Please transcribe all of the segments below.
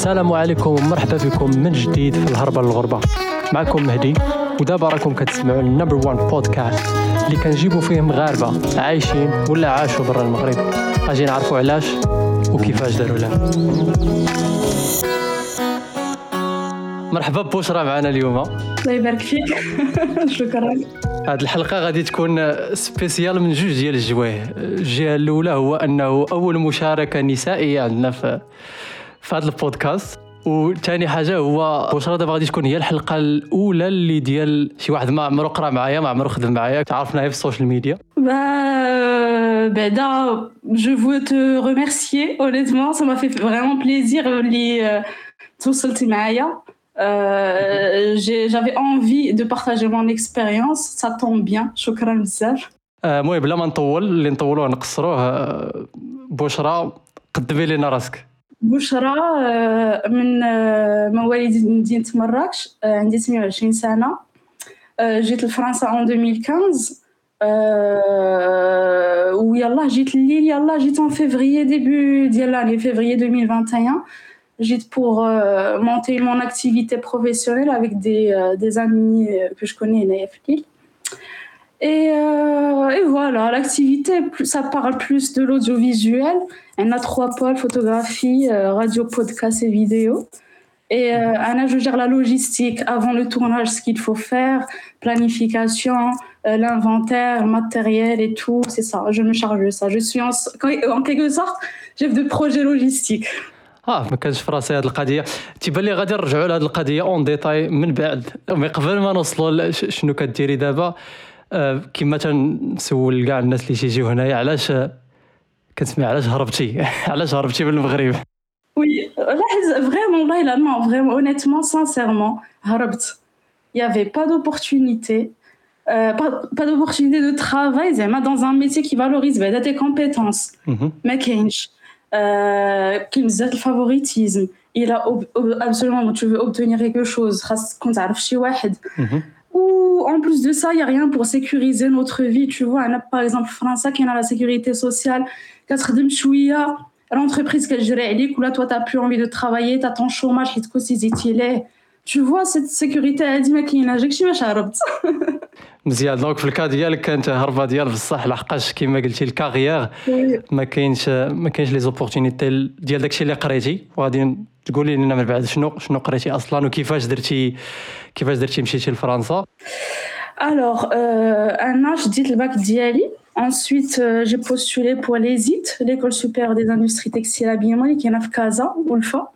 السلام عليكم ومرحبا بكم من جديد في الهربة للغربة. معكم مهدي ودابا راكم كتسمعوا النمبر 1 بودكاست اللي كنجيبوا فيه مغاربه عايشين ولا عاشوا برا المغرب. أجي نعرفوا علاش وكيفاش داروا له مرحبا ببشرى معنا اليوم. الله يبارك فيك. شكرا. هذه الحلقة غادي تكون سبيسيال من جوج ديال الجوايه الجهة الأولى هو أنه أول مشاركة نسائية عندنا في في هذا البودكاست. وثاني حاجة هو بشرى دابا غادي تكون هي الحلقة الأولى اللي ديال شي واحد ما عمرو قرأ معايا ما عمرو خدم معايا تعرفنا في السوشيال ميديا بعدا جو فو تو ريميرسيي اونيتمون سا ما في فريمون بليزير اللي توصلتي معايا j'avais envie de partager mon expérience ça tombe bien شكرا بزاف المهم بلا ما نطول اللي نطولوه نقصروه. بشرى قدمي لنا راسك. بشرى من مواليد مدينة مراكش عندي 28 سنة جيت لفرنسا en 2015 ويلا جيت لليل يلا جيت en février début ديال l'année février 2021 J'étais pour euh, monter mon activité professionnelle avec des, euh, des amis que je connais à Lille. Et, euh, et voilà, l'activité, ça parle plus de l'audiovisuel. On a trois pôles, photographie, radio, podcast et vidéo. Et Anna, je gère la logistique avant le tournage, ce qu'il faut faire, planification, l'inventaire, le matériel et tout. C'est ça, je me charge de ça. Je suis en, en quelque sorte chef de projet logistique. اه ما كانش في راسي هذه القضيه تيبان لي غادي نرجعوا لهذه القضيه اون ديتاي من بعد مي قبل ما نوصلوا شنو كديري دابا آه كما تنسول كاع الناس اللي تيجيو هنايا علاش كتسمع علاش هربتي؟ علاش هربتي من المغرب؟ وي لاحظ فريمون والله لا نو فريمون اونيتمون سانسيرمون هربت. Avait pas d'opportunité euh, pas, pas d'opportunité de travail زعما dans un métier qui valorise بعدا tes compétences. ما كاينش كاين بزاف الفافوريتيزم إلى absolument tu veux obtenir quelque chose خاص تكون تعرف شي واحد ou en plus de ça il y a rien pour sécuriser notre vie tu vois انا par exemple فرنسا كاينه la sécurité sociale كتخدم شويه l'entreprise كتجري عليك ولا toi t'as plus envie de travailler t'as ton chômage حيت كوسيزيتي ليه tu vois cette sécurité هادي ما كايناش داكشي باش هربت مزيان دونك في الكا ديالك كانت هربه ديال بصح لحقاش كما قلتي الكارير ما كاينش ما كاينش لي زوبورتونيتي ديال داكشي اللي قريتي وغادي تقولي لنا من بعد شنو شنو قريتي اصلا وكيفاش درتي كيفاش درتي مشيتي لفرنسا Alors, euh, انا شديت الباك ديالي Ensuite, euh, j'ai postulé pour l'ESIT, l'école supérieure des industries textiles habillement, qui est à Casa, Ulfa.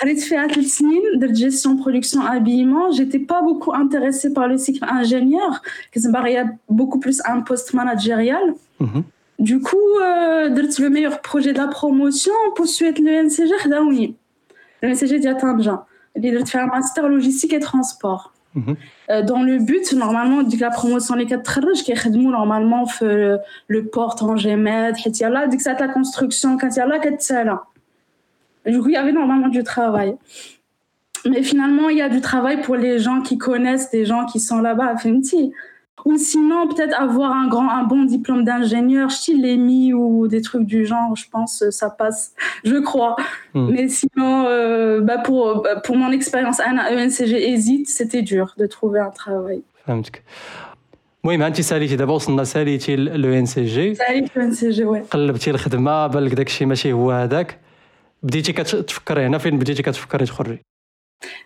قريت فيها ثلاث سنين درت جيستيون برودكسيون هابيمون جيتي با بوكو انتريسي بار لو سيكل انجينيور كتبغي بوكو بلوس ان بوست ماناجيريال Du coup, euh, le meilleur projet de la promotion pour suivre le NCG Daouni. Ah ben le NCG d'Atanjan. Il a fait un master logistique et transport. Mhm. Euh, dans le but, normalement, de la promotion les quatre qui est normalement le, le port en GMED, dès que c'est la construction, quand hein. Du coup, il y avait normalement du travail. Mais finalement, il y a du travail pour les gens qui connaissent, des gens qui sont là-bas à Fenty. Ou sinon, peut-être avoir un, grand, un bon diplôme d'ingénieur, style l'EMI ou des trucs du genre, je pense, ça passe, je crois. Mm. Mais sinon, euh, bah pour, pour mon expérience à ENCG hésite, c'était dur de trouver un travail. فهمتك المهم انت ساليتي دابا وصلنا ساليتي لو ان سي جي ساليت لو ان سي جي وي قلبتي الخدمه بان لك داكشي ماشي هو هذاك بديتي كتفكري هنا فين بديتي كتفكري تخرجي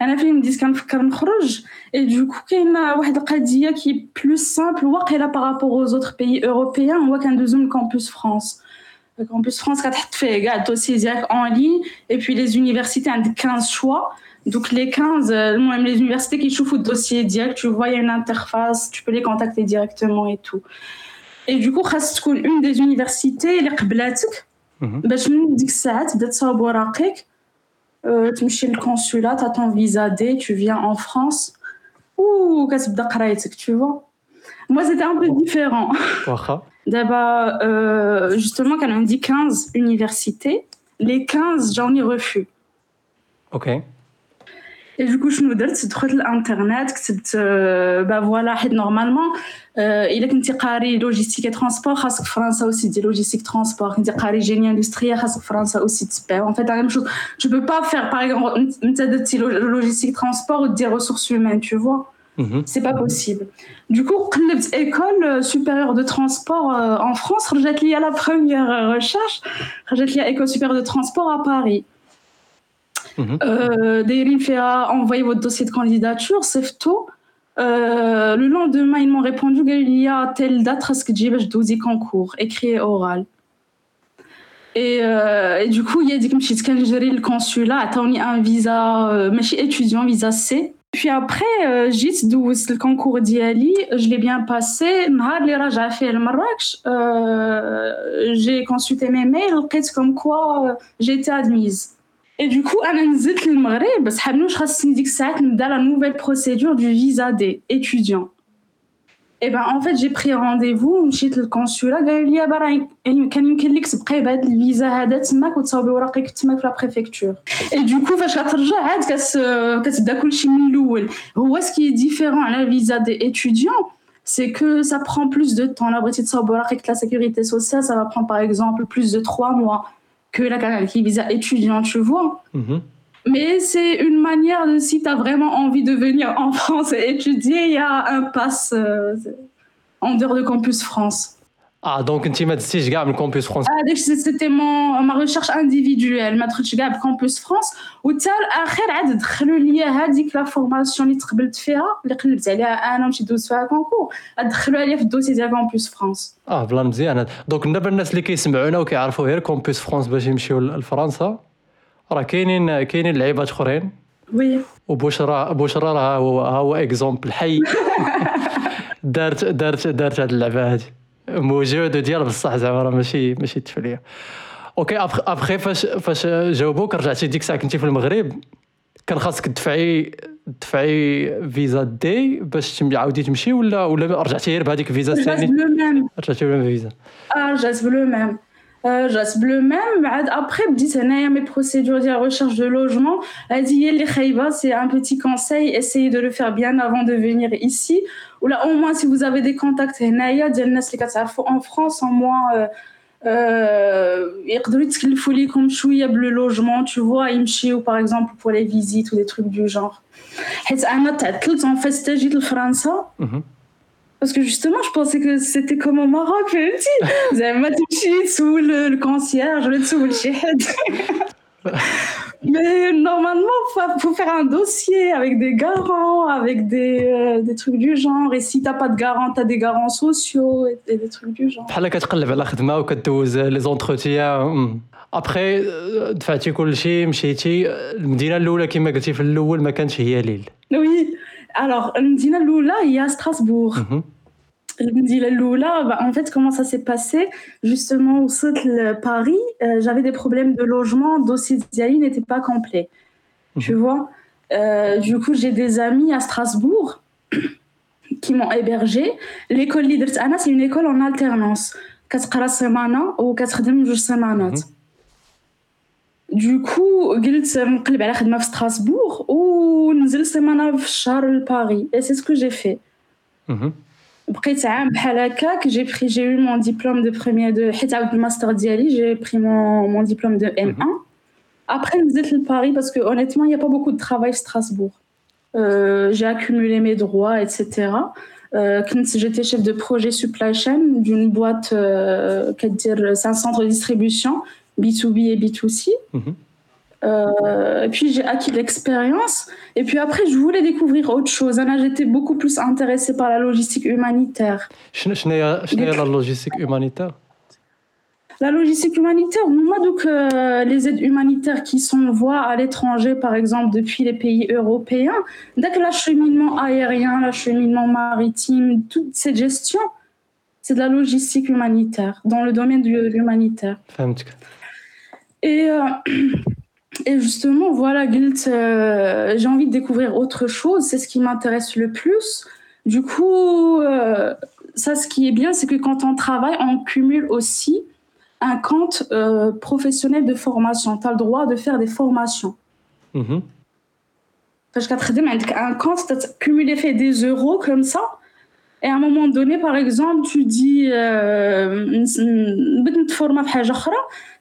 انا فين بديت كنفكر نخرج اي دوكو كاينه واحد القضيه كي بلوس سامبل واقيلا بارابور اوز اوتر بيي اوروبيان هو كندوزو من كامبوس فرانس كامبوس فرانس كتحط فيه كاع الدوسي ديالك اون لين اي بي لي زونيفرسيتي عندك 15 شوا دوك لي 15 المهم لي زونيفرسيتي كيشوفوا الدوسي ديالك tu vois une interface tu peux les contacter directement et tout et du coup خاص تكون اون دي زونيفرسيتي اللي قبلاتك باش من ديك الساعه تبدا تصاوب وراقيك Euh, tu mets le consulat, tu as ton visa D, tu viens en France. Ouh, qu'est-ce que tu vois. Moi, c'était un peu oh. différent. D'abord, euh, justement, quand on dit 15 universités, les 15, j'en ai refus. OK. Et du coup, je nous donne, c'est l'internet, c'est, bah voilà, normalement, euh, il a qu'une tiqari logistique et transport, parce que France a aussi des logistique transport, une tiqari génie industriel, parce que France a aussi En fait, la même chose. Tu peux pas faire, par exemple, une de logistique transport ou des ressources humaines, tu vois. Mhm. C'est pas possible. Du coup, école supérieure de transport euh, en France, j'ai lié à la première recherche, j'ai lié à école supérieure de transport à Paris. Mhm. Euh, fait envoyer votre dossier de candidature, c'est tout. Euh, le lendemain, ils m'ont répondu qu'il y a telle date à ce que j'ai je concours, écrit et oral. Et, euh, et, du coup, il y a dit que je gérer le consulat, attends, un visa, mais je suis étudiant, visa C. Puis après, j'ai le concours d'IALI, je l'ai bien passé. j'ai Marrakech, j'ai consulté mes mails, comme quoi été admise. Et du coup, à نزلت للمغرب بس حبنوش خاصني ديك الساعات نبدا la nouvelle procédure du visa des étudiants. Et ben en fait, j'ai pris rendez-vous مشيت للconsulat قالوا لي راه كان يمكن لك تبقاي بهذا الفيزا هذا تماك وتصاوبي وراقك تماك في لا بريفكتور اي دو كو فاش كترجع عاد كتبدا كلشي من الاول هو سكي ديفيرون على الفيزا دي étudiants c'est que ça prend plus de temps. La British la sécurité sociale, ça va prendre par exemple plus de trois mois que la canal qui visa étudiant, tu vois. Mhm. Mais c'est une manière de, si tu as vraiment envie de venir en France et étudier, il y a un pass euh, en dehors de Campus France. Ah, donc tu m'as dit je garde le Campus France. Ah, c'était mon, ma recherche individuelle. Ma recherche le Campus France. Ou tel, après, عاد دخلوا لي هذيك لا فورماسيون اللي تقبلت فيها اللي قلبت عليها أنا مشيت دوزت فيها كونكور دخلوها لي في الدوسي ديال كامبوس فرانس آه بلان مزيان دونك دابا الناس اللي كيسمعونا وكيعرفوا غير كامبوس فرانس باش يمشيو لفرنسا راه كاينين كاينين لعيبات اخرين وي وبشرى بشرى راه هو هو اكزومبل حي دارت دارت دارت هاد اللعبه هادي موجود ديال بصح زعما راه ماشي ماشي تفليه أوكي أبخي فاش فاش جاوبوك رجعتي ديك الساعة كنتي في المغرب كان خاصك تدفعي تدفعي فيزا دي باش عاودي تمشي ولا ولا رجعتي غير بهذيك الفيزا الثانية؟ رجعتي بلو فيزا. آه رجعت بلو ميم. رجعت بلو ميم بعد ابخي بديت هنايا مي بروسيدور ديال ريشيرش دو لوجمون هذه هي اللي خايبه سي ان بيتي كونساي اسيي دو لو فير بيان افون دو فينير ايسي ولا او موان سي vous avez des contacts هنايا ديال الناس اللي كتعرفوا en France en moins يقدروا يتكلفوا ليكم شويه بلو لوجمون tu vois يمشيو par exemple pour les visites ou des trucs du genre حيت انا تعطلت en fait جيت لفرنسا Parce que justement, je pensais que c'était comme au Maroc, vous avez Matouchi sous le, le concierge, le sous le chihad. Mais normalement, il faut, faire un dossier avec des garants, avec des, euh, des trucs du genre. Et si t'as pas de garant, t'as des garants sociaux et, et des trucs du genre. بحال كتقلب على خدمه وكدوز لي زونتروتيان ابخي دفعتي كل شيء مشيتي المدينه الاولى كما قلتي في الاول ما كانتش هي ليل وي alors, Mdina Loula, il y a Strasbourg. Mm -hmm. Bah, en fait, comment ça s'est passé? Justement, au Sotl Paris, euh, j'avais des problèmes de logement, dossier d'Iali n'était pas complet. Mhm. Tu vois? Euh, du coup, j'ai des amis à Strasbourg qui m'ont hébergé. L'école Leaders Anna, c'est une école en alternance. quatre semaines ou quatre semaines. Mhm. Du coup, قلت نقلب على خدمة في ستراسبورغ ونزل سيمانة في الشهر Paris. Et c'est ce que j'ai fait. Mhm. بقيت عام بحال هكاك جي بري جي eu mon diplôme de premier de حيت عاود الماستر ديالي جي بري mon, mon diplôme de M1 après نزلت لباري parce que honnêtement il y a pas beaucoup de travail Strasbourg euh, j'ai accumulé mes droits etc euh, j'étais chef de projet supply chain d'une boîte euh, c'est un centre de distribution B2B et B2C mm -hmm. Euh, et puis j'ai acquis l'expérience. Et puis après, je voulais découvrir autre chose. Là, j'étais beaucoup plus intéressée par la logistique humanitaire. Quelle est la logistique humanitaire? La logistique humanitaire, moi, donc, euh, les aides humanitaires qui s'envoient à l'étranger, par exemple, depuis les pays européens, dès que l'acheminement aérien, l'acheminement maritime, toute cette gestion, c'est de la logistique humanitaire, dans le domaine de l'humanitaire. Euh, et, justement, voilà, Guilt, euh, j'ai envie de découvrir autre chose, c'est ce qui m'intéresse le plus. Du coup, euh, ça, ce qui est bien, c'est que quand on travaille, on cumule aussi un compte professionnel de formation. Tu as le droit de faire des formations. Mm-hmm. Parce qu'à un compte, tu as cumulé fait des euros comme ça. Et à un moment donné, par exemple, tu dis نبغي نتفورما في حاجة أخرى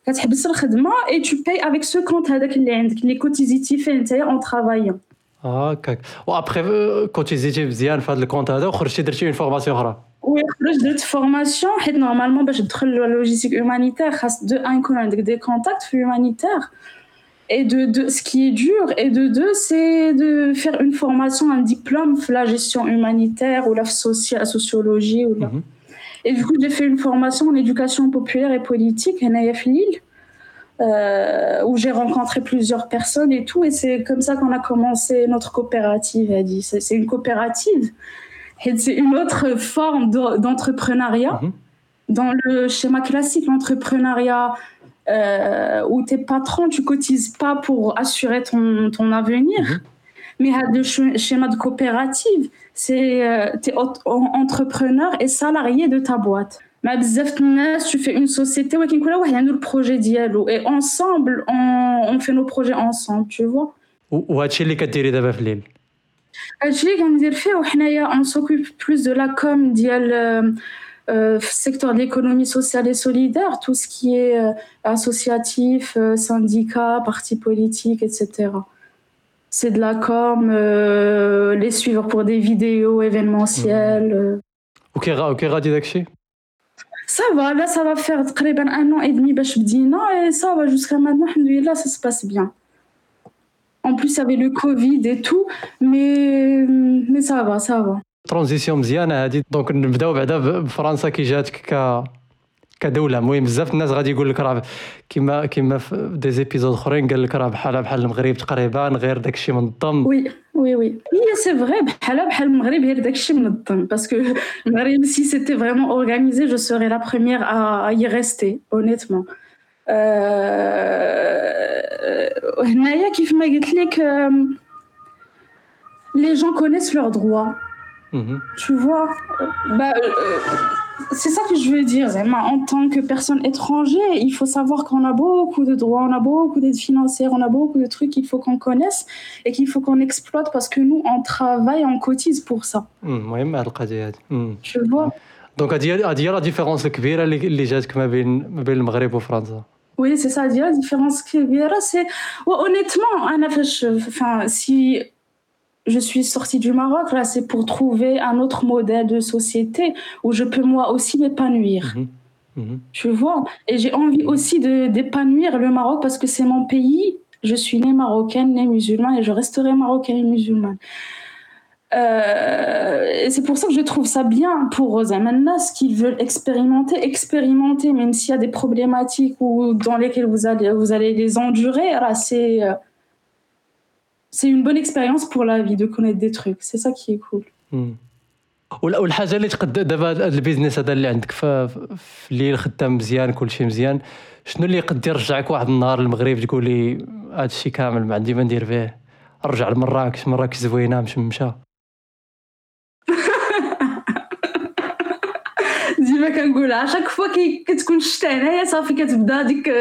كتحبس الخدمه et tu payes avec ce compte هذاك اللي عندك اللي كوتيزيتي فيه نتايا en travaillant هكاك وابخي كوتيزيتي مزيان في هذا الكونت هذا وخرجتي درتي اون فورماسيون أخرى وي خرجت درت فورماسيون حيت نورمالمون باش تدخل لوجيستيك هومانيتير خاص دو ان يكون عندك دي كونتاكت في هومانيتير Et de deux, ce qui est dur, et de deux, c'est de faire une formation, un diplôme, la gestion humanitaire ou la sociologie. Ou. Mm -hmm. Et du coup, j'ai fait une formation en éducation populaire et politique à Naïf Lille, euh, où j'ai rencontré plusieurs personnes et tout. Et c'est comme ça qu'on a commencé notre coopérative, dit. C'est une coopérative. Et c'est une autre forme d'entrepreneuriat. Mm -hmm. Dans le schéma classique, l'entrepreneuriat euh, où t'es patron, tu cotises pas pour assurer ton, ton avenir. Mhm. Mais à deux schémas de coopérative, c'est euh, t'es entrepreneur et salarié de ta boîte. Mais tu fais une société il y a le projet dialo et ensemble on, on, fait nos projets ensemble, tu vois. Ou à les catégories d'avaflil. On s'occupe plus de la com dial secteur de l'économie sociale et solidaire, tout ce qui est euh, associatif, euh, syndicat, parti politique, etc. C'est de la com, euh, les suivre pour des vidéos événementielles. Ok, ok, Radidakshi Ça va, là, ça va faire un an et demi, et ça va jusqu'à maintenant, là, ça se passe bien. En plus, il y avait le Covid et tout, mais, mais ça va, ça va. ترانزيسيون مزيانة هذه دونك نبداو بعدا بفرنسا كي جاتك ك كدولة. المهم بزاف الناس غادي يقول لك راه كيما كيما في دي زيبيزود أخرين قال لك راه بحال بحال المغرب تقريبا غير داكشي منظم وي وي وي. هي سي فغي بحال بحال المغرب غير داكشي منظم باسكو المغرب سي سيتي فريمون اورغانيزي جو سوري لا بروميير ا y rester honnêtement. هنايا كيف ما قلت لك لي جون كونيس لور دروا Mmh. Tu vois, bah, euh, c'est ça que je veux dire. En tant que personne étrangère, il faut savoir qu'on a beaucoup de droits, on a beaucoup d'aide financière, on a beaucoup de trucs qu'il faut qu'on connaisse et qu'il faut qu'on exploite parce que nous, on travaille, on cotise pour ça. Mmh, tu vois Donc, هذه la différence الكبيرة اللي جاتك ما بين ما بين المغرب وفرنسا. Oui, c'est ça. La différence كبيرة, c'est honnêtement, أنا فاش, enfin, si je suis sortie du Maroc, là, c'est pour trouver un autre modèle de société où je peux moi aussi m'épanouir. Mmh. Mmh. Tu vois? Et j'ai envie aussi d'épanouir le Maroc parce que c'est mon pays. Je suis née marocaine, née musulmane et je resterai marocaine et musulmane. Euh, c'est pour ça que je trouve ça bien pour Zamanas qui veulent expérimenter, expérimenter, même s'il y a des problématiques ou dans lesquelles vous allez, vous allez les endurer. Là, c'est. C'est une bonne expérience pour la vie de connaître des trucs. C'est ça qui est cool. والحاجة اللي تقد دابا هذا البيزنس هذا اللي عندك في الليل خدام مزيان كل شيء مزيان شنو اللي يقد يرجعك واحد النهار للمغرب تقول لي هذا الشيء كامل ما عندي ما ندير فيه رجع لمراكش مراكش زوينة مشمشه ديما كنقول اشاك فوا كتكون الشتا هنايا صافي كتبدا ديك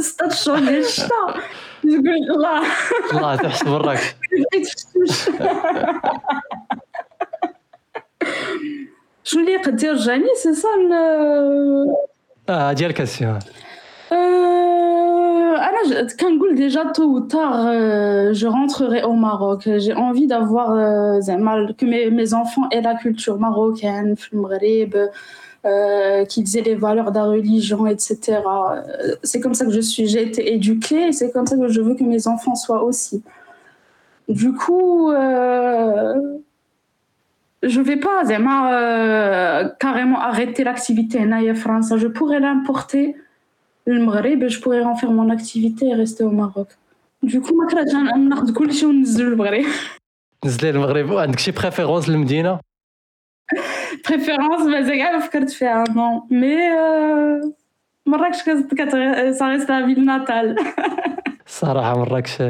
ستة الشهور ديال الشتا تقول الله الله تحس براك شنو اللي يقدر يرجعني سي سا اه ديال كاسيون انا كنقول ديجا تو ou tard je rentrerai au Maroc j'ai envie d'avoir زعما que mes enfants aient la culture marocaine في المغرب euh, qui disait les valeurs de la religion, etc. C'est comme ça que je suis, j'ai été éduquée et c'est comme ça que je veux que mes enfants soient aussi. Du coup, euh, je ne vais pas euh, carrément arrêter l'activité en France. Je pourrais l'importer le Maghreb et je pourrais en faire mon activité et rester au Maroc. Du coup, ما كرهتش ناخذ كلشي وننزل المغرب. نزلي المغرب عندك شي بريفيرونس للمدينه؟ préférence مازال فكرت فيها نو مي مراكش ça reste la ville natale. الصراحه مراكش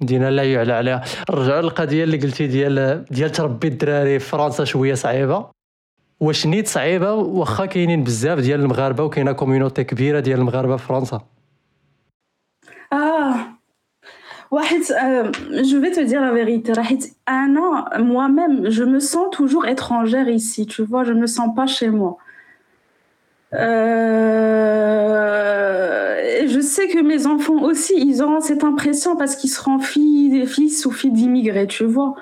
مدينة لا يعلى عليها. نرجعوا للقضية اللي قلتي ديال ديال تربي الدراري في فرنسا شوية صعيبة. واش نيت صعيبة؟ واخا كاينين بزاف ديال المغاربة وكاينة كوميونيتي كبيرة ديال المغاربة في فرنسا. آه. Je vais te dire la vérité. Un an, moi-même, je me sens toujours étrangère ici. Tu vois, je me sens pas chez moi. Euh, je sais que mes enfants aussi, ils auront cette impression parce qu'ils seront filles, fils ou filles d'immigrés, tu vois.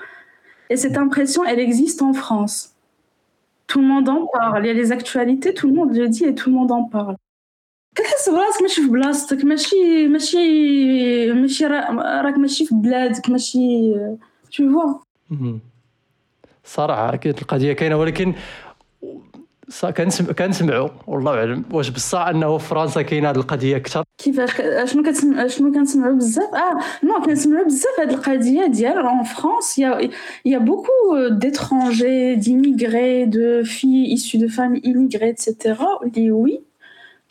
Et cette impression, elle existe en France. Tout le monde en parle. Il y a les actualités, tout le monde le dit et tout le monde en parle. كتحس براسك ماشي في بلاصتك ماشي ماشي ماشي راك ماشي في بلادك ماشي tu vois صراحة أكيد القضية كاينة ولكن كنسمع كنسمعوا والله أعلم. واش بصح أنه في فرنسا كاينة هذه القضية أكثر كيفاش شنو كتسمع شنو كنسمعوا بزاف؟ آه نو كنسمعوا بزاف هذه القضية ديال ان فرانس يا يا بوكو d'étrangers d'immigrés de filles issues de familles immigrées etc اللي وي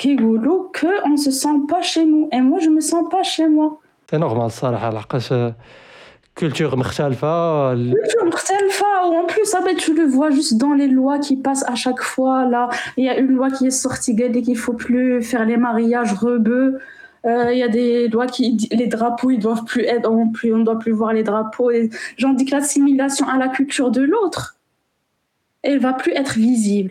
كيقولوا كو on se sent pas chez nous et moi je me sens pas chez moi c'est normal الصراحه لحقاش culture مختلفة. Culture مختلفة. En plus, ah ben, tu le vois juste dans les lois qui passent à chaque fois. Là, il y a une loi qui est sortie qu'il qu'il faut plus faire les mariages rebeux. Euh, il y a des lois qui les drapeaux ils doivent plus être on plus on doit plus voir les drapeaux et j'en dis que l'assimilation à la culture de l'autre elle va plus être visible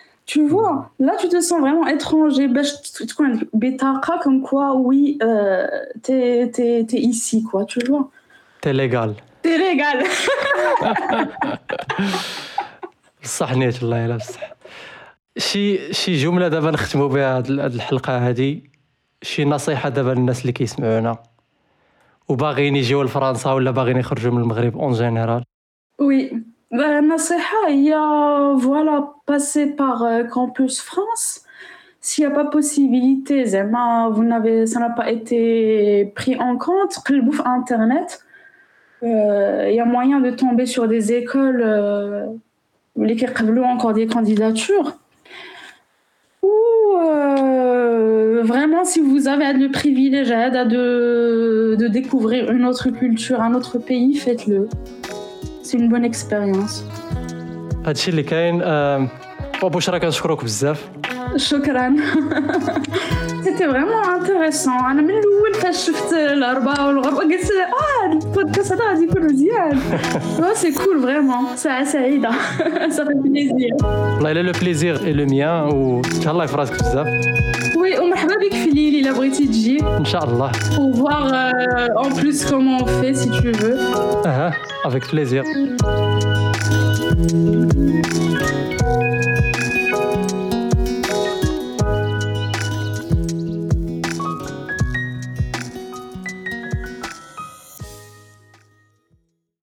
Tu vois, là tu te sens vraiment étranger. Betaka comme quoi, oui, euh, t'es, t'es, t'es ici, quoi, tu vois. T'es légal. T'es légal. بصح نيت الله يلا بصح شي شي جملة دابا نختموا بها هاد الحلقة هادي شي نصيحة دابا للناس اللي كيسمعونا وباغيين يجيو لفرنسا ولا باغيين يخرجوا من المغرب اون جينيرال وي Bah, ben, Naseha, il y a, voilà, passer par euh, Campus France. S'il n'y a pas possibilité, Zema, vous n'avez, ça n'a pas été pris en compte, le bouffe Internet, euh, il y a moyen de tomber sur des écoles euh, qui ont encore des candidatures. Ou euh, vraiment, si vous avez le privilège hein, de, de découvrir une autre culture, un autre pays, faites-le. C'est une bonne expérience. هادشي اللي كاين بوشرا كنشكرك بزاف. شكرا. سيتي فريمون انتريسون أنا من الأول فاش شفت الأربعة والغربة قلت آه البودكاست هذا غادي يكون مزيان سي كول فريمون ساعه سعيده صافي بليزير والله الا لو بليزير اي لو ميان وتهلاي في راسك بزاف وي ومرحبا بك في ليلي الا بغيتي تجي ان شاء الله pour voir euh, en plus comment on fait si tu veux اها avec plaisir